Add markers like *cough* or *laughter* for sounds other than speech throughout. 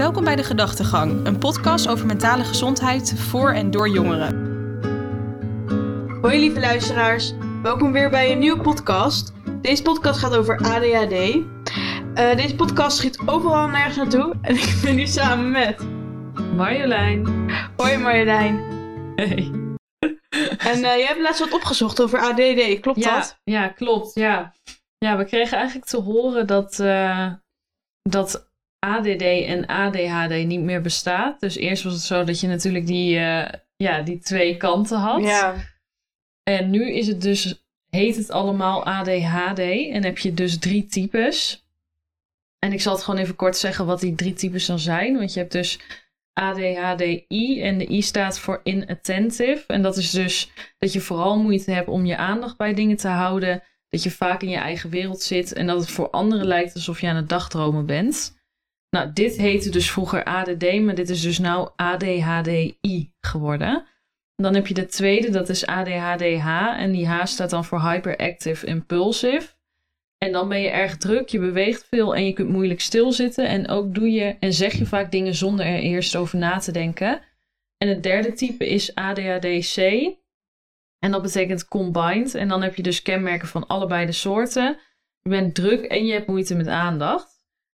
Welkom bij De Gedachtegang, een podcast over mentale gezondheid voor en door jongeren. Hoi lieve luisteraars, welkom weer bij een nieuwe podcast. Deze podcast gaat over ADHD. Eh, deze podcast schiet overal nergens naartoe *laughs* en ik ben nu samen met... Marjolein. Hoi Marjolein. Hey. En uh, jij hebt laatst wat opgezocht over ADD, klopt ja, dat? Ja, klopt. Ja. ja, we kregen eigenlijk te horen dat, uh, dat ADD en ADHD niet meer bestaat. Dus eerst was het zo dat je natuurlijk die, uh, ja, die twee kanten had. Ja. En nu is het dus, heet het allemaal ADHD en heb je dus drie types. En ik zal het gewoon even kort zeggen wat die drie types dan zijn. Want je hebt dus ADHDI en de I staat voor inattentive. En dat is dus dat je vooral moeite hebt om je aandacht bij dingen te houden. Dat je vaak in je eigen wereld zit en dat het voor anderen lijkt alsof je aan het dagdromen bent. Nou, dit heette dus vroeger ADD, maar dit is dus nou ADHDI geworden. Dan heb je de tweede, dat is ADHDH. En die H staat dan voor Hyperactive Impulsive. En dan ben je erg druk, je beweegt veel en je kunt moeilijk stilzitten. En ook doe je en zeg je vaak dingen zonder er eerst over na te denken. En het derde type is ADHDC. En dat betekent combined. En dan heb je dus kenmerken van allebei de soorten. Je bent druk en je hebt moeite met aandacht.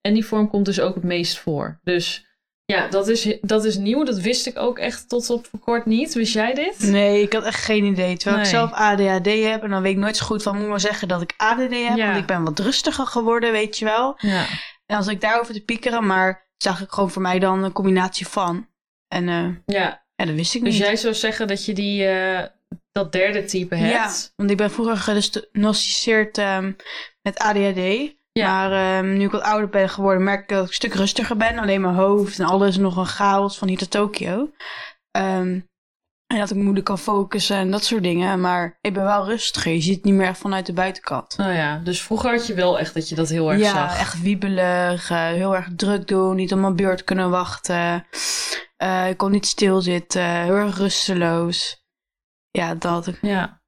En die vorm komt dus ook het meest voor. Dus ja, dat is, dat is nieuw. Dat wist ik ook echt tot op kort niet. Wist jij dit? Nee, ik had echt geen idee. Terwijl Nee. ik zelf ADHD heb en dan weet ik nooit zo goed van moet ik maar zeggen dat ik ADD heb. Ja. Want ik ben wat rustiger geworden, weet je wel. Ja. En als ik daarover te piekeren, maar zag ik gewoon voor mij dan een combinatie van. En eh, ja. ja, dat wist ik Dus niet. jij zou zeggen dat je die, eh, dat derde type hebt? Ja, want ik ben vroeger gediagnosticeerd ehm, met ADHD. Ja. Maar ehm, nu ik wat ouder ben geworden, merk ik dat ik een stuk rustiger ben. Alleen mijn hoofd en alles is nog een chaos van hier tot Tokio. Ehm, en dat ik moeilijk kan focussen en dat soort dingen. Maar ik ben wel rustiger. Je ziet het niet meer echt vanuit de buitenkant. Nou ja, dus vroeger had je wel echt dat je dat heel erg ja, zag. echt wiebelig. eh, heel erg druk doen. Niet op mijn beurt kunnen wachten. Eh, ik kon niet stilzitten. Heel erg rusteloos. Ja, dat. Ja.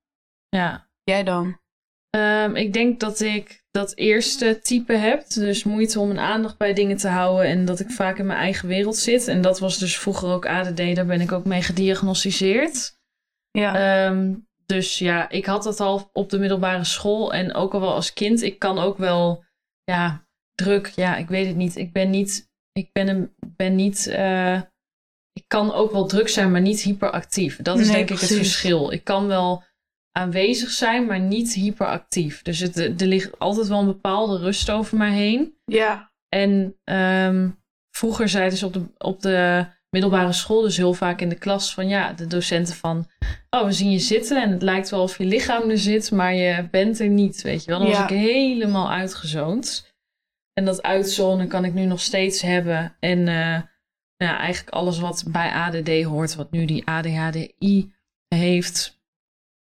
Ja. Jij dan? Ehm, ik denk dat ik dat eerste type heb. Dus moeite om mijn aandacht bij dingen te houden. En dat ik vaak in mijn eigen wereld zit. En dat was dus vroeger ook ADD. Daar ben ik ook mee gediagnosticeerd. Ja. Ehm, dus ja, ik had dat al op de middelbare school. En ook al wel als kind. Ik kan ook wel, ja, druk. Ja, ik weet het niet. Ik ben niet, ik ben, een, ben niet, eh, ik kan ook wel druk zijn, maar niet hyperactief. Dat is Nee, denk ik het verschil. Ik kan wel aanwezig zijn, maar niet hyperactief. Dus het, er ligt altijd wel een bepaalde rust over mij heen. ja. En ehm, vroeger zeiden ze op de, op de middelbare school, dus heel vaak in de klas, van ja, de docenten van, oh, we zien je zitten en het lijkt wel of je lichaam er zit, maar je bent er niet, weet je wel. Dan Ja. was ik helemaal uitgezoond. En dat uitzonen kan ik nu nog steeds hebben. En eh, ja, eigenlijk alles wat bij ADD hoort, wat nu die ADHDI heeft,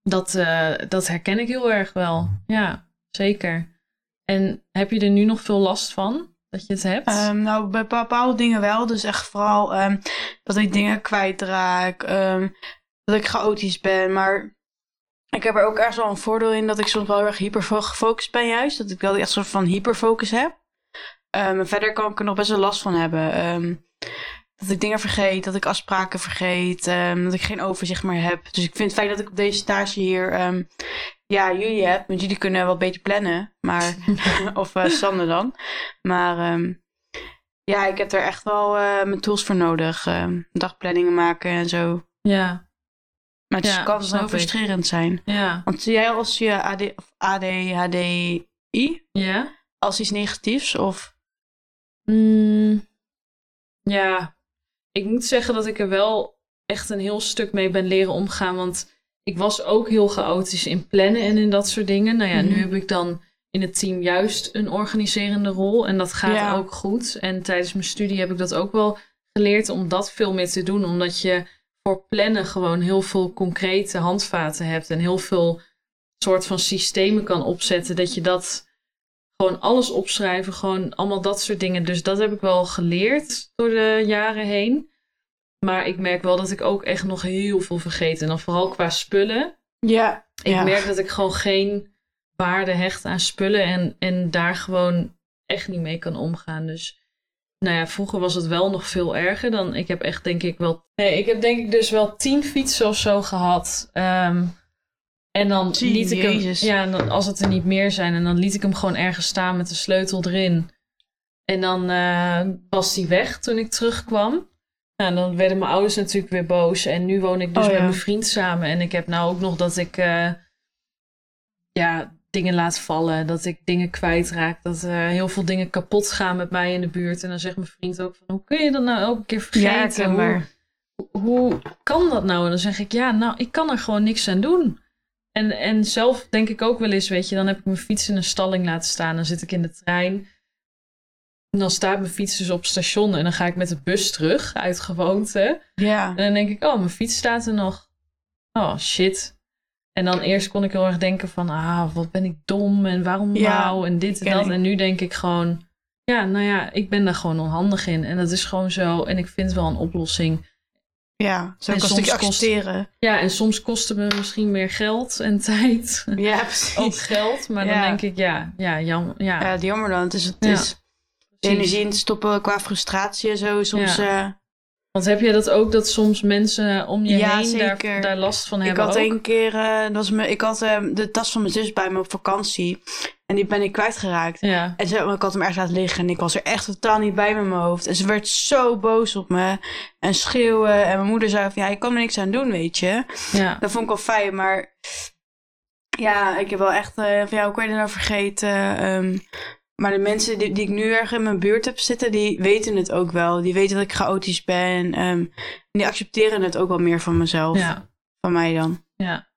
dat, eh, dat herken ik heel erg wel. Ja, zeker. En heb je er nu nog veel last van? Dat je het hebt? Ehm, nou, bij bepaalde dingen wel. Dus echt vooral ehm, dat ik dingen kwijtraak. ehm, dat ik chaotisch ben. Maar ik heb er ook ergens wel een voordeel in dat ik soms wel heel erg hyper gefocust ben juist. Dat ik wel echt een soort van hyperfocus heb. Ehm, verder kan ik er nog best wel last van hebben. Dat ik dingen vergeet, dat ik afspraken vergeet, ehm, dat ik geen overzicht meer heb. Dus ik vind het fijn dat ik op deze stage hier, ehm, ja, jullie heb. Want jullie kunnen wat beter plannen. Maar, *laughs* of eh Sander dan. Maar ehm, ja, ik heb er echt wel eh, mijn tools voor nodig. Dagplanningen maken en zo. ja, Maar het Ja, kan wel ik. frustrerend zijn. ja, Want zie jij als je AD, of ADHDI ja. als iets negatiefs? Of Mm, ja, ik moet zeggen dat ik er wel echt een heel stuk mee ben leren omgaan. Want ik was ook heel chaotisch in plannen en in dat soort dingen. Nou ja, nu Mhm. heb ik dan in het team juist een organiserende rol. En dat gaat Ja. ook goed. En tijdens mijn studie heb ik dat ook wel geleerd om dat veel meer te doen. Omdat je voor plannen gewoon heel veel concrete handvaten hebt. En heel veel soort van systemen kan opzetten. Dat je dat gewoon alles opschrijven. Gewoon allemaal dat soort dingen. Dus dat heb ik wel geleerd door de jaren heen. Maar ik merk wel dat ik ook echt nog heel veel vergeet. En dan vooral qua spullen. ja, Ik ja. merk dat ik gewoon geen waarde hecht aan spullen. En, en daar gewoon echt niet mee kan omgaan. Dus nou ja, vroeger was het wel nog veel erger dan. Ik heb echt denk ik wel. Nee, ik heb denk ik dus wel tien fietsen of zo gehad. Ehm, en dan liet ik hem. Ja, en dan, als het er niet meer zijn. En dan liet ik hem gewoon ergens staan met de sleutel erin. En dan eh, was hij weg toen ik terugkwam. Nou, dan werden mijn ouders natuurlijk weer boos. En nu woon ik dus Oh, met mijn vriend samen. En ik heb nou ook nog dat ik eh, ja, dingen laat vallen. Dat ik dingen kwijtraak. Dat eh, heel veel dingen kapot gaan met mij in de buurt. En dan zegt mijn vriend ook van... Hoe kun je dat nou elke keer vergeten? Ja, hoe, hoe kan dat nou? En dan zeg ik... Ja, nou, ik kan er gewoon niks aan doen. En, en zelf denk ik ook wel eens, weet je... Dan heb ik mijn fiets in een stalling laten staan. Dan zit ik in de trein... En dan staat mijn fiets dus op station en dan ga ik met de bus terug uit gewoonte. Ja. En dan denk ik, oh, mijn fiets staat er nog. Oh, shit. En dan eerst kon ik heel erg denken van, ah, wat ben ik dom en waarom Ja, nou en dit en dat. ik. En nu denk ik gewoon, ja, nou ja, ik ben daar gewoon onhandig in. En dat is gewoon zo. En ik vind wel een oplossing. Ja, zo En kan een soms kost- accepteren. Ja, en soms kost het me misschien meer geld en *laughs* tijd. Ja, Ook precies. geld, maar dan denk ik, ja, ja, jammer. Ja, Ja, jammer dan. Het is, het Ja, is de energie in te stoppen qua frustratie en zo. Soms, eh, Want heb je dat ook, dat soms mensen om je Ja, heen daar, daar last van ik hebben had ook? één keer, eh, dat was me, ik had eh, de tas van mijn zus bij me op vakantie. En die ben ik kwijtgeraakt. Ja, En ze, ik had hem ergens laten liggen en ik was er echt totaal niet bij met mijn hoofd. En ze werd zo boos op me en schreeuwen. En mijn moeder zei van, ja, je kan er niks aan doen, weet je. ja, Dat vond ik wel fijn, maar ja, ik heb wel echt eh, van, ja, hoe kan je dat nou vergeten? Ehm, maar de mensen die, die ik nu erg in mijn buurt heb zitten, die weten het ook wel. Die weten dat ik chaotisch ben. ehm, en die accepteren het ook wel meer van mezelf. ja, Van mij dan. ja.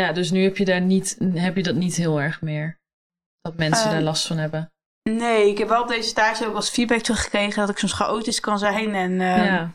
Ja, dus nu heb je daar niet, heb je dat niet heel erg meer. Dat mensen Ehm, daar last van hebben. Nee, ik heb wel op deze stage ook als feedback teruggekregen dat ik soms chaotisch kan zijn. En, ehm, ja,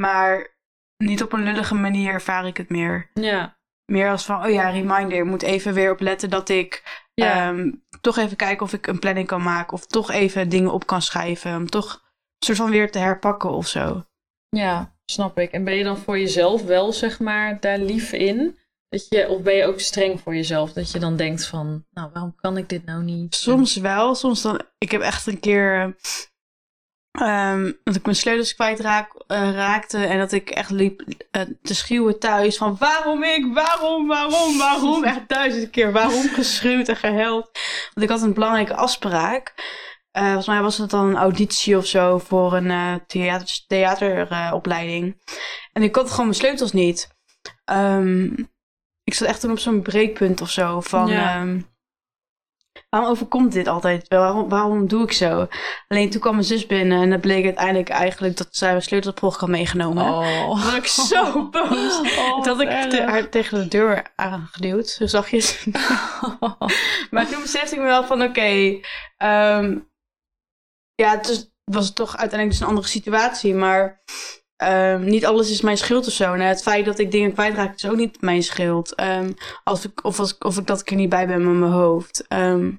Maar niet op een lullige manier ervaar ik het meer. ja, Meer als van, oh ja, reminder. Ik moet even weer opletten dat ik ja, ehm, toch even kijken of ik een planning kan maken. Of toch even dingen op kan schrijven. Om toch een soort van weer te herpakken of zo. ja, snap ik. En ben je dan voor jezelf wel, zeg maar, daar lief in? Dat je, of ben je ook streng voor jezelf? Dat je dan denkt van, nou, waarom kan ik dit nou niet? Soms wel. Soms dan. Ik heb echt een keer. ehm, dat ik mijn sleutels kwijtraak, eh, raakte. En dat ik echt liep eh, te schreeuwen thuis. Van waarom ik? Waarom? Waarom? Waarom? Echt duizend keer. Waarom geschreeuwd en gehuild. Want ik had een belangrijke afspraak. Eh, volgens mij was het dan een auditie of zo voor een eh, theater, theateropleiding. en ik had gewoon mijn sleutels niet. Ehm, ik zat echt toen op zo'n breekpunt of zo. Van Ja. ehm, waarom overkomt dit altijd? Waarom, waarom doe ik zo? Alleen toen kwam mijn zus binnen en dat bleek uiteindelijk eigenlijk dat zij mijn sleutelprog had meegenomen. Oh. *laughs* Was ik zo *laughs* boos. Oh, had ik te- haar tegen de deur aangeduwd, zo zachtjes. *laughs* Maar toen besefte ik me wel van, oké, ehm, ja, het, het was toch uiteindelijk dus een andere situatie, maar ehm, niet alles is mijn schuld of zo. Nou, het feit dat ik dingen kwijtraak is ook niet mijn schuld. Ehm, als ik, of, als, of ik dat ik er niet bij ben met mijn hoofd. Ehm,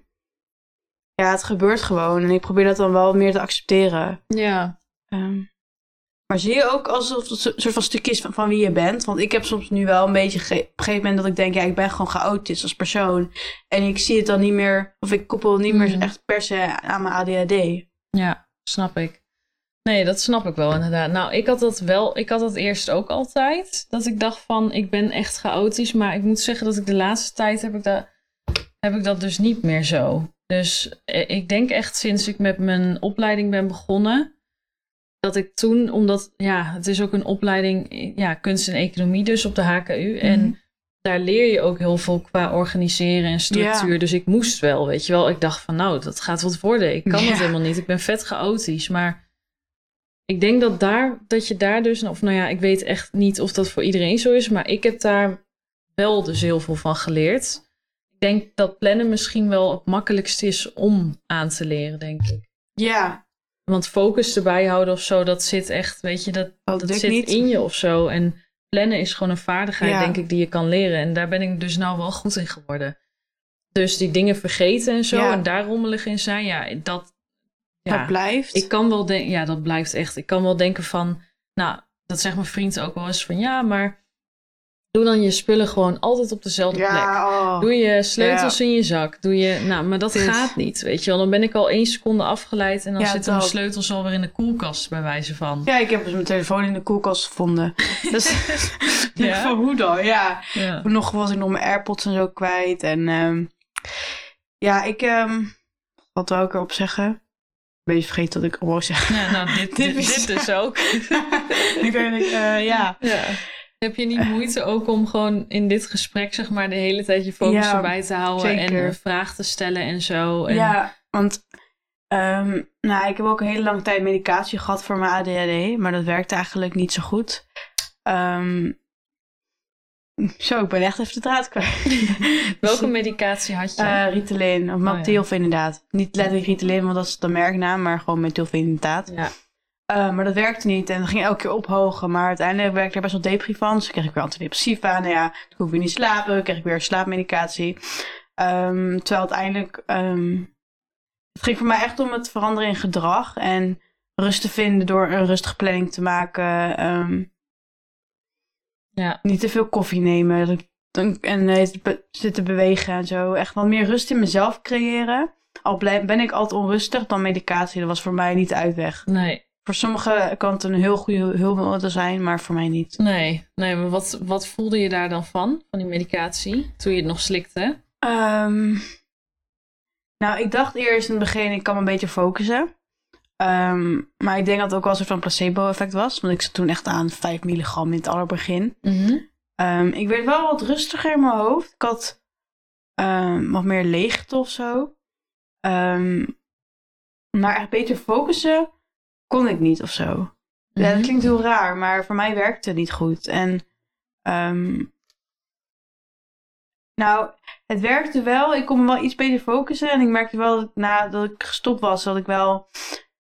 ja, het gebeurt gewoon en ik probeer dat dan wel meer te accepteren. Ja, maar zie je ook alsof het een soort van stukje is van, van wie je bent? Want ik heb soms nu wel een beetje op een gegeven moment dat ik denk, ja, ik ben gewoon chaotisch als persoon. En ik zie het dan niet meer, of ik koppel het niet meer Mhm. echt per se aan mijn ADHD. Ja, snap ik. Nee, dat snap ik wel inderdaad. Nou, ik had dat wel, ik had dat eerst ook altijd. Dat ik dacht van, ik ben echt chaotisch. Maar ik moet zeggen dat ik de laatste tijd heb ik, dat heb ik dat dus niet meer zo. Dus eh, ik denk echt sinds ik met mijn opleiding ben begonnen. Dat ik toen, omdat, ja, het is ook een opleiding, ja, kunst en economie dus op de HKU. Mhm. En daar leer je ook heel veel qua organiseren en structuur. Ja. Dus ik moest wel, weet je wel. Ik dacht van, nou, dat gaat wat worden. Ik kan Ja. dat helemaal niet. Ik ben vet chaotisch. Maar ik denk dat, daar, dat je daar dus... Of nou ja, ik weet echt niet of dat voor iedereen zo is. Maar ik heb daar wel dus heel veel van geleerd. Ik denk dat plannen misschien wel het makkelijkst is om aan te leren, denk ik. Ja, Want focus erbij houden of zo, dat zit echt, weet je, dat, dat dat zit niet. in je of zo. En plannen is gewoon een vaardigheid, Ja. denk ik, die je kan leren. En daar ben ik dus nou wel goed in geworden. Dus die dingen vergeten en zo, Ja. en daar rommelig in zijn, ja, dat... Ja, Dat blijft. ik kan wel denken, ja, dat blijft echt. Ik kan wel denken van, nou, dat zegt mijn vriend ook wel eens van, ja, maar Doe dan je spullen gewoon altijd op dezelfde plek. Oh. Doe je sleutels in je zak. Doe je, nou, maar dat gaat niet, weet je wel. Dan ben ik al één seconde afgeleid en dan Ja, zitten mijn sleutels alweer in de koelkast, bij wijze van. Ja, ik heb dus mijn telefoon in de koelkast gevonden. *laughs* Dus *laughs* Ja? van hoe dan? Ja. Nog was ik nog mijn AirPods en zo kwijt. En ehm, ja, ik... ehm wat wou ik erop zeggen? Beetje vergeten wat ik wou zeggen. Ja, nou, dit, *laughs* Dit dit, is- dit dus ook. *laughs* ik denk, eh, ja. Ja. Heb je niet moeite ook om gewoon in dit gesprek, zeg maar, de hele tijd je focus Ja, erbij te houden en een vraag te stellen en zo? En, Ja, want ehm, nou, ik heb ook een hele lange tijd medicatie gehad voor mijn ADHD, maar dat werkte eigenlijk niet zo goed. Ehm, *laughs* zo, ik ben echt even de draad kwijt. *laughs* Welke medicatie had je? Eh, Ritalin, of ja. methylfenidaat. inderdaad. Niet letterlijk Ritalin, want dat is de merknaam, maar gewoon methylfenidaat. ja. Uh, maar dat werkte niet en dat ging elke keer ophogen. Maar uiteindelijk werd ik er best wel depri van. Dus kreeg ik weer antidepressiva. Nou ja, toen kon ik weer niet slapen. Dan kreeg ik weer slaapmedicatie. Ehm, terwijl uiteindelijk... ehm, het ging voor mij echt om het veranderen in gedrag. En rust te vinden door een rustige planning te maken. Ehm, Ja. Niet te veel koffie nemen. En eh, zitten bewegen en zo. Echt wat meer rust in mezelf creëren. Al ben ik altijd onrustig, dan medicatie. Dat was voor mij niet de uitweg. Nee, Voor sommigen kan het een heel goede hulpmiddel zijn, maar voor mij niet. nee, nee. Maar wat, wat voelde je daar dan van, van die medicatie, toen je het nog slikte? Ehm, nou, ik dacht eerst in het begin, ik kan me een beetje focussen. Ehm, maar ik denk dat het ook wel een soort van placebo-effect was. Want ik zat toen echt aan 5 milligram in het allerbegin. Ehm, ik werd wel wat rustiger in mijn hoofd. Ik had ehm, wat meer leegte of zo. Maar echt beter focussen kon ik niet of zo. Ja, dat Mhm. klinkt heel raar, maar voor mij werkte het niet goed. En nou, het werkte wel. Ik kon me wel iets beter focussen. En ik merkte wel dat nadat ik gestopt was, dat ik wel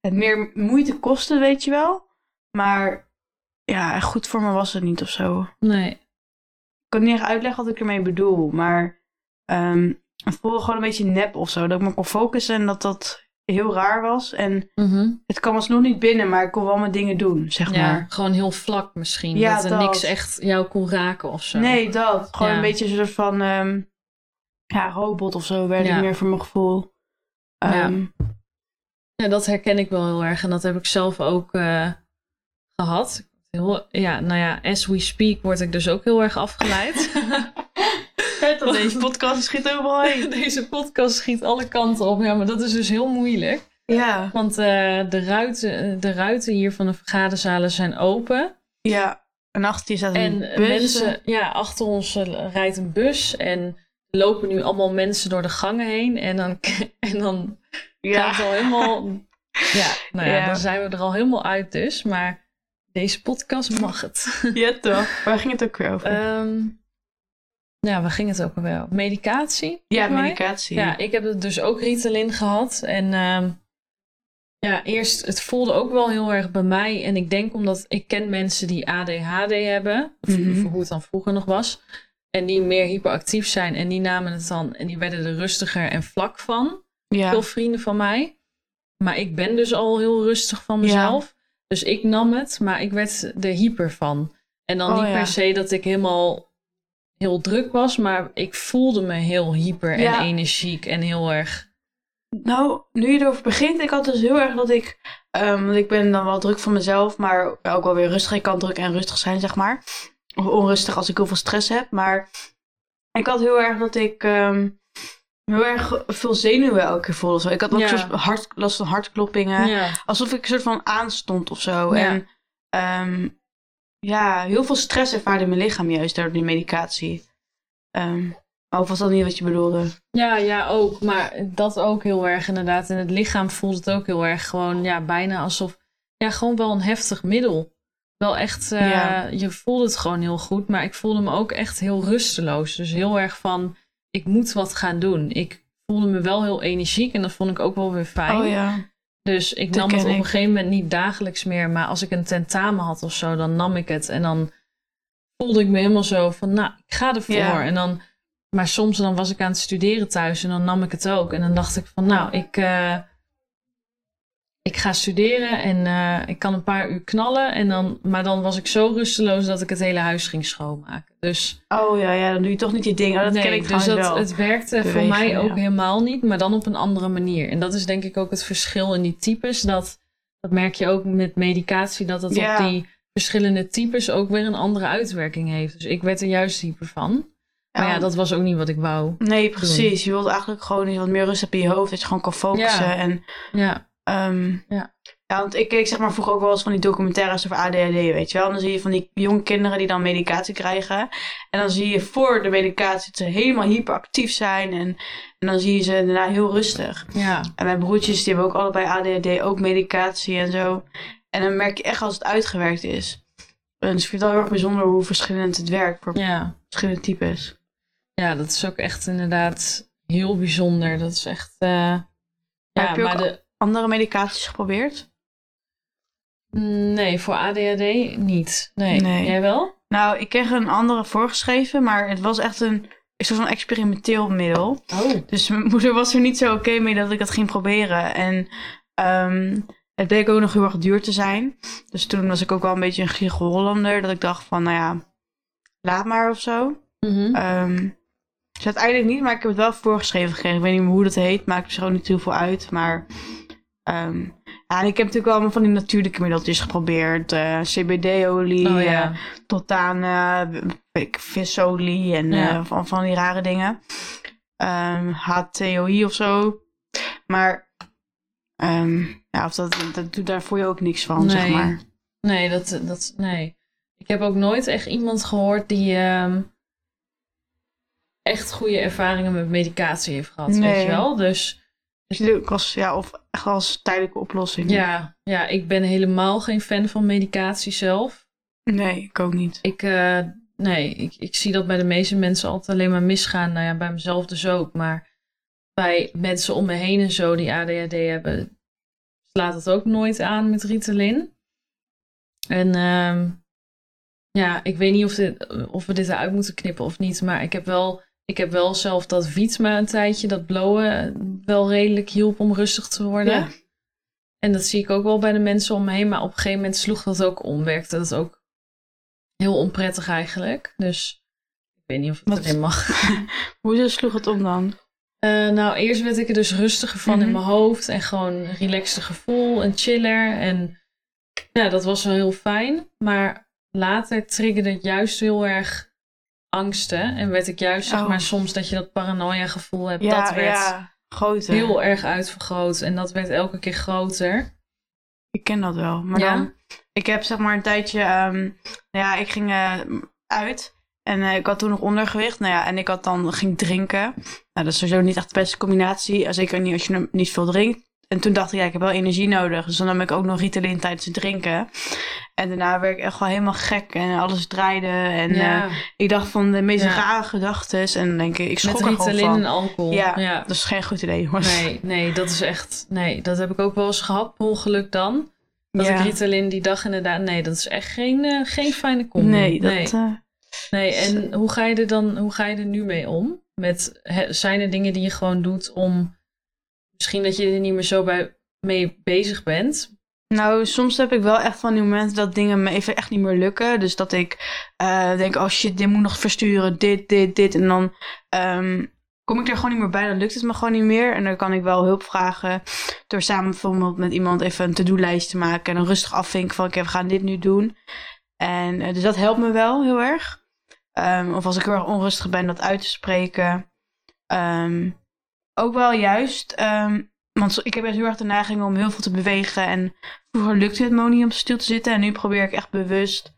het meer moeite kostte, weet je wel. Maar ja, echt goed voor me was het niet of zo. Nee. Ik kan niet echt uitleggen wat ik ermee bedoel, maar ehm, het voelde gewoon een beetje nep of zo. Dat ik me kon focussen en dat dat heel raar was. En Mhm. het kwam alsnog niet binnen, maar ik kon wel mijn dingen doen, zeg Ja, maar. gewoon heel vlak misschien. Ja, dat er dat. niks echt jou kon raken of zo. Nee, dat. Gewoon Ja. een beetje een soort van ehm, ja, robot of zo werd ik meer voor mijn gevoel. Ja. Ja, dat herken ik wel heel erg. En dat heb ik zelf ook eh, gehad. Heel, ja, nou ja, as we speak word ik dus ook heel erg afgeleid. *laughs* Vet deze podcast schiet overal heen. *laughs* Deze podcast schiet alle kanten op. Ja, maar dat is dus heel moeilijk. Ja, Want eh, de, ruiten, de ruiten hier van de vergaderzalen zijn open. ja. En achter je staat een En bus. mensen, ja, achter ons eh, rijdt een bus. En lopen nu allemaal mensen door de gangen heen. En dan, *laughs* en dan ja. gaat het al helemaal. *laughs* Ja, nou ja, Ja. dan zijn we er al helemaal uit dus. Maar deze podcast mag het. ja, toch. Waar ging het ook weer over? Ehm ja, waar ging het ook alweer? over? Medicatie? ja, mij? medicatie. Ja, ik heb het dus ook Ritalin gehad. En ehm, ja, eerst, het voelde ook wel heel erg bij mij. En ik denk omdat ik ken mensen die ADHD hebben. Of, Mhm. of hoe het dan vroeger nog was. En die meer hyperactief zijn. En die namen het dan. En die werden er rustiger en vlak van. Ja. Veel vrienden van mij. Maar ik ben dus al heel rustig van mezelf. Dus ik nam het, maar ik werd er hyper van. En dan Oh, niet per se dat ik helemaal heel druk was, maar ik voelde me heel hyper en energiek en heel erg. Nou, nu je erover begint, ik had dus heel erg dat ik, ehm, want ik ben dan wel druk voor mezelf, maar ook wel weer rustig. Ik kan druk en rustig zijn, zeg maar. Of onrustig als ik heel veel stress heb. Maar ik had heel erg dat ik ehm, heel erg veel zenuwen elke keer voelde. Zo. Ik had ook Ja. soort hart, last van hartkloppingen. Ja, Alsof ik een soort van aanstond of zo. Ja. En ehm, ja, heel veel stress ervaarde in mijn lichaam juist door die medicatie. Ehm, of was dat niet wat je bedoelde? ja, ja, ook. Maar dat ook heel erg inderdaad. In het lichaam voelt het ook heel erg gewoon, ja, bijna alsof, ja, gewoon wel een heftig middel. Wel echt, eh, je voelde het gewoon heel goed, maar ik voelde me ook echt heel rusteloos. Dus heel erg van, ik moet wat gaan doen. Ik voelde me wel heel energiek en dat vond ik ook wel weer fijn. Oh ja. Dus ik nam het op een gegeven moment niet dagelijks meer. Maar als ik een tentamen had of zo, dan nam ik het. En dan voelde ik me helemaal zo van, nou, ik ga ervoor. Ja. En dan, maar soms dan was ik aan het studeren thuis en dan nam ik het ook. En dan dacht ik van, nou, ik, eh, ik ga studeren en eh, ik kan een paar uur knallen. En dan, maar dan was ik zo rusteloos dat ik het hele huis ging schoonmaken. Dus, Oh ja, ja, dan doe je toch niet die dingen. Oh, dat nee, ken ik dus dat, wel. het werkte voor mij ook ja. helemaal niet, maar dan op een andere manier. En dat is denk ik ook het verschil in die types. Dat, dat merk je ook met medicatie, dat het Ja. op die verschillende types ook weer een andere uitwerking heeft. Dus ik werd er juist dieper van. Maar ja, dat was ook niet wat ik wou. Nee, precies. Je wilt eigenlijk gewoon eens wat meer rust hebben in je hoofd. Dat je gewoon kan focussen. En, Ja, ehm, Ja. ja, want ik keek zeg maar vroeger ook wel eens van die documentaires over ADHD, weet je wel. En dan zie je van die jonge kinderen die dan medicatie krijgen. En dan zie je voor de medicatie dat ze helemaal hyperactief zijn. En, en dan zie je ze daarna heel rustig. ja, En mijn broertjes, die hebben ook allebei ADHD, ook medicatie en zo. En dan merk je echt als het uitgewerkt is. En dus ik vind het wel heel erg bijzonder hoe verschillend het werkt voor ja. verschillende types. Ja, dat is ook echt inderdaad heel bijzonder. Dat is echt. eh, ja, maar de, Andere medicaties geprobeerd? nee, voor ADHD niet. Nee. Nee. Jij wel? Nou, ik kreeg een andere voorgeschreven, maar het was echt een, soort van experimenteel middel. Oh. Dus mijn moeder was er niet zo oké mee dat ik dat ging proberen. En ehm, het bleek ook nog heel erg duur te zijn. Dus toen was ik ook wel een beetje een gierige Hollander. Dat ik dacht van, nou ja, laat maar of zo. Mhm. Ehm, dus uiteindelijk niet, maar ik heb het wel voorgeschreven gekregen. Ik weet niet meer hoe dat heet, maakt er gewoon niet heel veel uit. Maar ehm, ja, en ik heb natuurlijk allemaal van die natuurlijke middeltjes geprobeerd. eh, CBD-olie, oh eh, tot aan ik, visolie en Ja. van, van die rare dingen. Ehm HTOI of zo. Maar ehm, ja, of dat, dat doet daar voor je ook niks van, zeg Nee. maar. Nee, dat, dat. Nee. Ik heb ook nooit echt iemand gehoord die. ehm, echt goede ervaringen met medicatie heeft gehad. Weet je wel? Dus Ik was, ja, of echt als tijdelijke oplossing. ja, ja, ik ben helemaal geen fan van medicatie zelf. Nee, ik ook niet. Ik, eh, nee, ik, ik zie dat bij de meeste mensen altijd alleen maar misgaan. Nou ja, bij mezelf dus ook. Maar bij mensen om me heen en zo die ADHD hebben, slaat het ook nooit aan met Ritalin. En ehm, ja, ik weet niet of, dit, of we dit eruit moeten knippen of niet. Maar ik heb wel, ik heb wel zelf dat Wietsma een tijdje, dat blowen, wel redelijk hielp om rustig te worden. Ja. En dat zie ik ook wel bij de mensen om me heen. Maar op een gegeven moment sloeg dat ook om. Werkte dat ook heel onprettig eigenlijk. Dus ik weet niet of het Wat- erin mag. *laughs* Hoezo sloeg het om dan? Eh, nou, eerst werd ik er dus rustiger van in Mhm. mijn hoofd. En gewoon een relaxter gevoel en chiller. En ja, dat was wel heel fijn. Maar later triggerde het juist heel erg angsten. En werd ik juist, zeg Oh. maar, soms dat je dat paranoia gevoel hebt. Ja, dat werd ja, groter. heel erg uitvergroot. En dat werd elke keer groter. Ik ken dat wel. Maar Ja? dan, ik heb zeg maar een tijdje, ehm, nou ja, ik ging eh, uit en eh, ik had toen nog ondergewicht. Nou ja, en ik had dan ging drinken. Nou, dat is sowieso niet echt de beste combinatie. eh, Zeker niet als je niet veel drinkt. En toen dacht ik, ja, ik heb wel energie nodig. Dus dan nam ik ook nog Ritalin tijdens het drinken. En daarna werd ik echt wel helemaal gek en alles draaide. En ja, eh, ik dacht van de meest Ja. rare gedachten. En dan denk ik, ik schrok met er Ritalin van. en alcohol. Ja. ja. Dat is geen goed idee, jongens. Nee, nee, dat is echt. Nee, dat heb ik ook wel eens gehad, ongeluk dan. Dat ik Ritalin die dag inderdaad. Nee, dat is echt geen, eh, geen fijne combi. Nee, dat... nee. eh, Nee, en hoe ga je er dan hoe ga je er nu mee om? Met, zijn er dingen die je gewoon doet om. Misschien dat je er niet meer zo bij, mee bezig bent. Nou, soms heb ik wel echt van die momenten dat dingen me even echt niet meer lukken. Dus dat ik eh, denk, oh shit, dit moet nog versturen, dit, dit, dit. En dan ehm, kom ik er gewoon niet meer bij, dan lukt het me gewoon niet meer. En dan kan ik wel hulp vragen door samen bijvoorbeeld met iemand even een to-do-lijst te maken. En dan rustig afvinken van, oké, we gaan dit nu doen. En eh, dus dat helpt me wel heel erg. Ehm, of als ik heel erg onrustig ben, dat uit te spreken. Ehm, ook wel juist, ehm, want ik heb echt heel erg de neiging om heel veel te bewegen. En vroeger lukte het me niet om stil te zitten. En nu probeer ik echt bewust,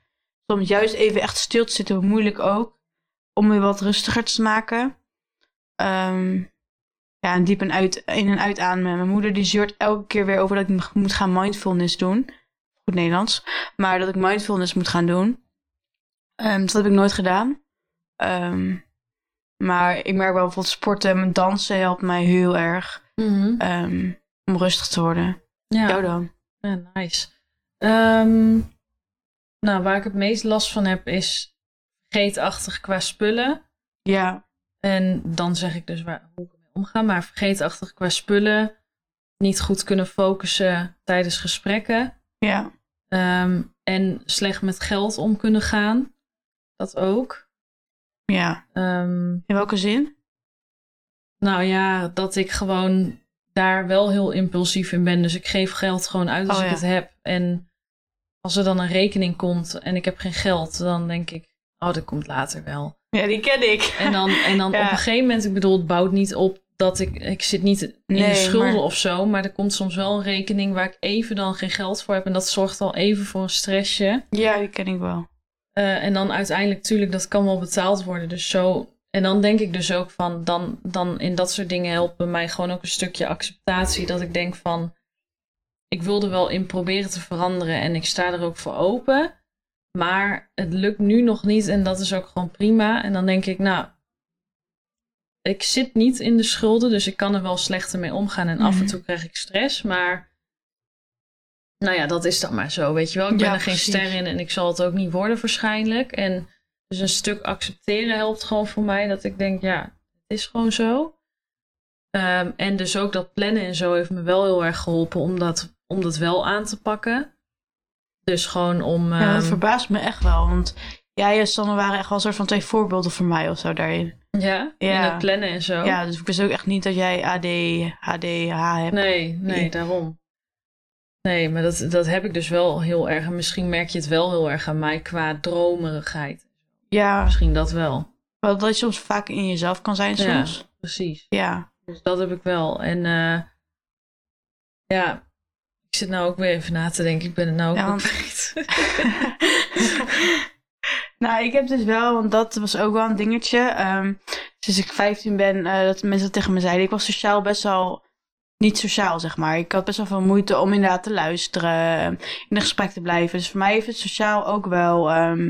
soms juist even echt stil te zitten, hoe moeilijk ook. Om me wat rustiger te maken. Ehm, ja, en diep en uit, in en uit ademen. Mijn moeder die zeurt elke keer weer over dat ik moet gaan mindfulness doen. Goed Nederlands. Maar dat ik mindfulness moet gaan doen. Ehm, dat heb ik nooit gedaan. Ehm, maar ik merk wel bijvoorbeeld sporten en dansen helpt mij heel erg ehm, om rustig te worden. Ja. Jou dan? Ja, nice. Ehm, nou, waar ik het meest last van heb is vergeetachtig qua spullen. Ja, En dan zeg ik dus waar, hoe ik ermee omga. Maar vergeetachtig qua spullen. niet goed kunnen focussen tijdens gesprekken. Ja. Ehm, en slecht met geld om kunnen gaan. Dat ook. Ja. Ehm, In welke zin? nou ja, dat ik gewoon daar wel heel impulsief in ben. Dus ik geef geld gewoon uit als Oh, ik ja. het heb. En als er dan een rekening komt en ik heb geen geld, dan denk ik, oh, dat komt later wel. Ja, die ken ik. En dan, en dan *laughs* Ja. op een gegeven moment, ik bedoel, het bouwt niet op dat ik, ik zit niet in Nee, de schulden maar- of zo, maar er komt soms wel een rekening waar ik even dan geen geld voor heb. En dat zorgt al even voor een stressje. Ja, die ken ik wel. Eh, en dan uiteindelijk, tuurlijk, dat kan wel betaald worden. Dus zo. En dan denk ik dus ook van, dan, dan in dat soort dingen helpt bij mij gewoon ook een stukje acceptatie. Dat ik denk van, ik wil er wel in proberen te veranderen en ik sta er ook voor open. Maar het lukt nu nog niet en dat is ook gewoon prima. En dan denk ik, nou, ik zit niet in de schulden, dus ik kan er wel slechter mee omgaan. En af en Mhm. toe krijg ik stress, maar nou ja, dat is dan maar zo, weet je wel. Ik ben Ja, er geen precies. ster in en ik zal het ook niet worden waarschijnlijk. En dus een stuk accepteren helpt gewoon voor mij, dat ik denk, ja, het is gewoon zo. Ehm, en dus ook dat plannen en zo heeft me wel heel erg geholpen om dat, om dat wel aan te pakken. Dus gewoon om... Ja, dat ehm, verbaast me echt wel. Want jij en Sanne waren echt wel een soort van twee voorbeelden voor mij of zo daarin. ja, Ja. in het plannen en zo. Ja, dus ik wist ook echt niet dat jij AD, HDH hebt. Nee, nee, Nee. daarom. Nee, maar dat, dat heb ik dus wel heel erg. En misschien merk je het wel heel erg aan mij qua dromerigheid. Ja, Misschien dat wel. wel dat je soms vaak in jezelf kan zijn Ja. soms. Precies. Ja. Dus dat heb ik wel. En eh, ja, ik zit nou ook weer even na te denken. Ik ben het nou ook Ja, want- *laughs* *laughs* nou, ik heb dus wel, want dat was ook wel een dingetje. Ehm sinds ik 15 ben, eh, dat mensen dat tegen me zeiden. Ik was sociaal best wel niet sociaal, zeg maar. Ik had best wel veel moeite om inderdaad te luisteren, in een gesprek te blijven. Dus voor mij heeft het sociaal ook wel, ehm,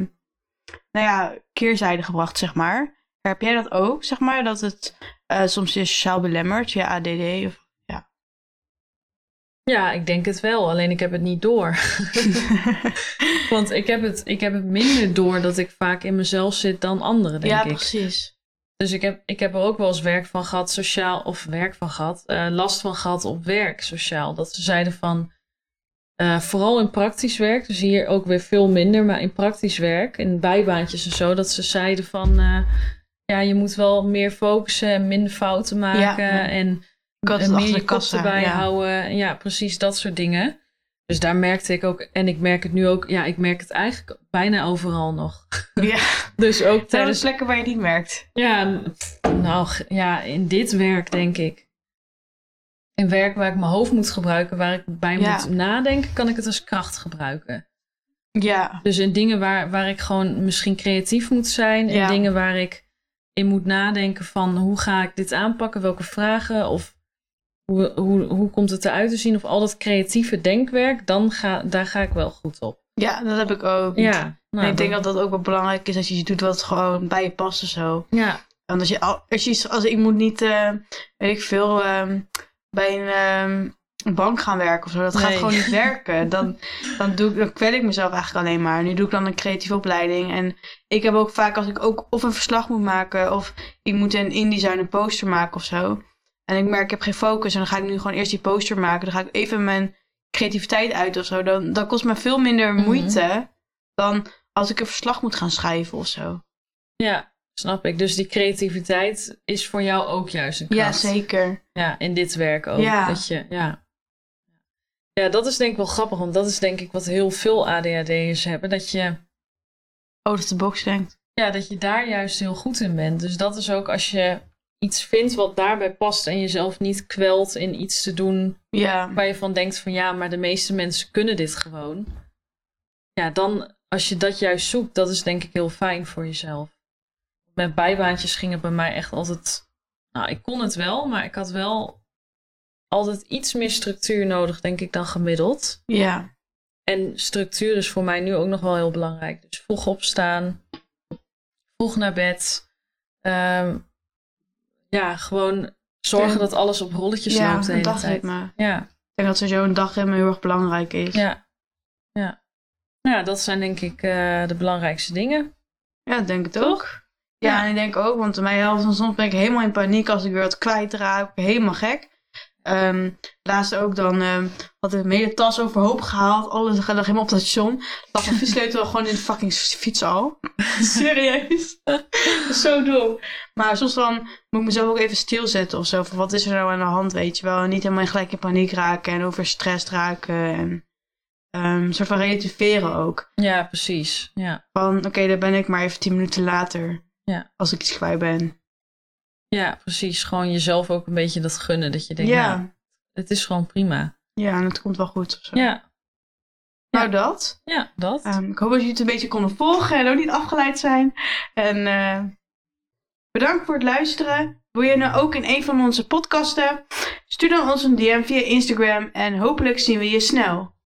nou ja, keerzijde gebracht, zeg maar. Heb jij dat ook, zeg maar? Dat het eh, soms je sociaal belemmert, je ADD? Of... Ja, ik denk het wel. Alleen ik heb het niet door. *laughs* Want ik heb, het, ik heb het minder door dat ik vaak in mezelf zit dan anderen, denk ja, ik. precies. Dus ik heb, ik heb er ook wel eens werk van gehad, sociaal, of werk van gehad, eh, last van gehad op werk, sociaal. Dat ze zeiden van, eh, vooral in praktisch werk, dus hier ook weer veel minder, maar in praktisch werk, in bijbaantjes en zo, dat ze zeiden van, eh, ja, je moet wel meer focussen en minder fouten maken Ja. en, en meer je de kop kassa. erbij ja. houden. Ja, precies dat soort dingen. Dus daar merkte ik ook, en ik merk het nu ook, ja, ik merk het eigenlijk bijna overal nog. Ja, *laughs* Dus ook tijdens plekken waar je het niet merkt. ja, nou ja, in dit werk denk ik. In werk waar ik mijn hoofd moet gebruiken, waar ik bij Ja. moet nadenken, kan ik het als kracht gebruiken. Ja, Dus in dingen waar, waar ik gewoon misschien creatief moet zijn, in Ja. dingen waar ik in moet nadenken van hoe ga ik dit aanpakken, welke vragen of hoe, hoe, hoe komt het eruit te zien of al dat creatieve denkwerk, dan ga, daar ga ik wel goed op. ja, dat heb ik ook. Ja, nou, en ik denk dan- dat dat ook wel belangrijk is dat je iets doet wat gewoon bij je past of zo. ja, als je, al- als je als ik moet niet, eh, weet ik veel, ehm, bij een ehm, bank gaan werken of zo. Dat gaat gewoon niet *laughs* werken. Dan, dan, doe ik, dan kwel ik mezelf eigenlijk alleen maar. Nu doe ik dan een creatieve opleiding. En ik heb ook vaak als ik ook of een verslag moet maken of ik moet een InDesign een poster maken of zo. En ik merk ik heb geen focus en dan ga ik nu gewoon eerst die poster maken. Dan ga ik even mijn creativiteit uit of zo. Dan, dan kost me veel minder Mhm. moeite dan als ik een verslag moet gaan schrijven of zo. ja, snap ik. Dus die creativiteit is voor jou ook juist een kracht. Ja, zeker. Ja, in dit werk ook. Ja. Dat je, ja. ja, dat is denk ik wel grappig, want dat is denk ik wat heel veel ADHD'ers hebben. Dat je, Out of the box denkt. ja, dat je daar juist heel goed in bent. Dus dat is ook als je iets vindt wat daarbij past en jezelf niet kwelt in iets te doen Ja. waar je van denkt van ja, maar de meeste mensen kunnen dit gewoon. Ja, dan als je dat juist zoekt, dat is denk ik heel fijn voor jezelf. Met bijbaantjes ging het bij mij echt altijd. Nou, ik kon het wel, maar ik had wel altijd iets meer structuur nodig, denk ik, dan gemiddeld. Ja. En structuur is voor mij nu ook nog wel heel belangrijk. Dus vroeg opstaan, vroeg naar bed. Ehm, ja, gewoon zorgen dat alles op rolletjes ja, loopt de een hele tijd. dagritme. Ja, Ik denk dat sowieso een dagritme heel erg belangrijk is. ja, ja. Ja, dat zijn denk ik eh, de belangrijkste dingen. Ja, ik denk het Toch? ook. Ja, Ja. en ik denk ook, want mij helpt soms ben ik helemaal in paniek als ik weer wat kwijtraak. Helemaal gek. Ehm laatst ook dan ehm had ik mijn hele tas overhoop gehaald. Alles lag helemaal op het station. Lag mijn fietssleutel *laughs* gewoon in de fucking fiets al. *laughs* Serieus. *laughs* Zo dom. Maar soms dan moet ik mezelf ook even stilzetten of zo. Van wat is er nou aan de hand, weet je wel. En niet helemaal gelijk in paniek raken en overstrest raken. En een soort van relativeren ook. Ja, precies. Ja. Van oké, daar ben ik maar even tien minuten later. Ja. Als ik iets kwijt ben. Ja, precies. Gewoon jezelf ook een beetje dat gunnen. Dat je denkt, ja. nou, het is gewoon prima. ja, en het komt wel goed of zo. Ja, Nou, dat. ja dat. Ehm, ik hoop dat jullie het een beetje konden volgen en ook niet afgeleid zijn. En eh, bedankt voor het luisteren. Wil je nou ook in een van onze podcasten? Stuur dan ons een DM via Instagram en hopelijk zien we je snel.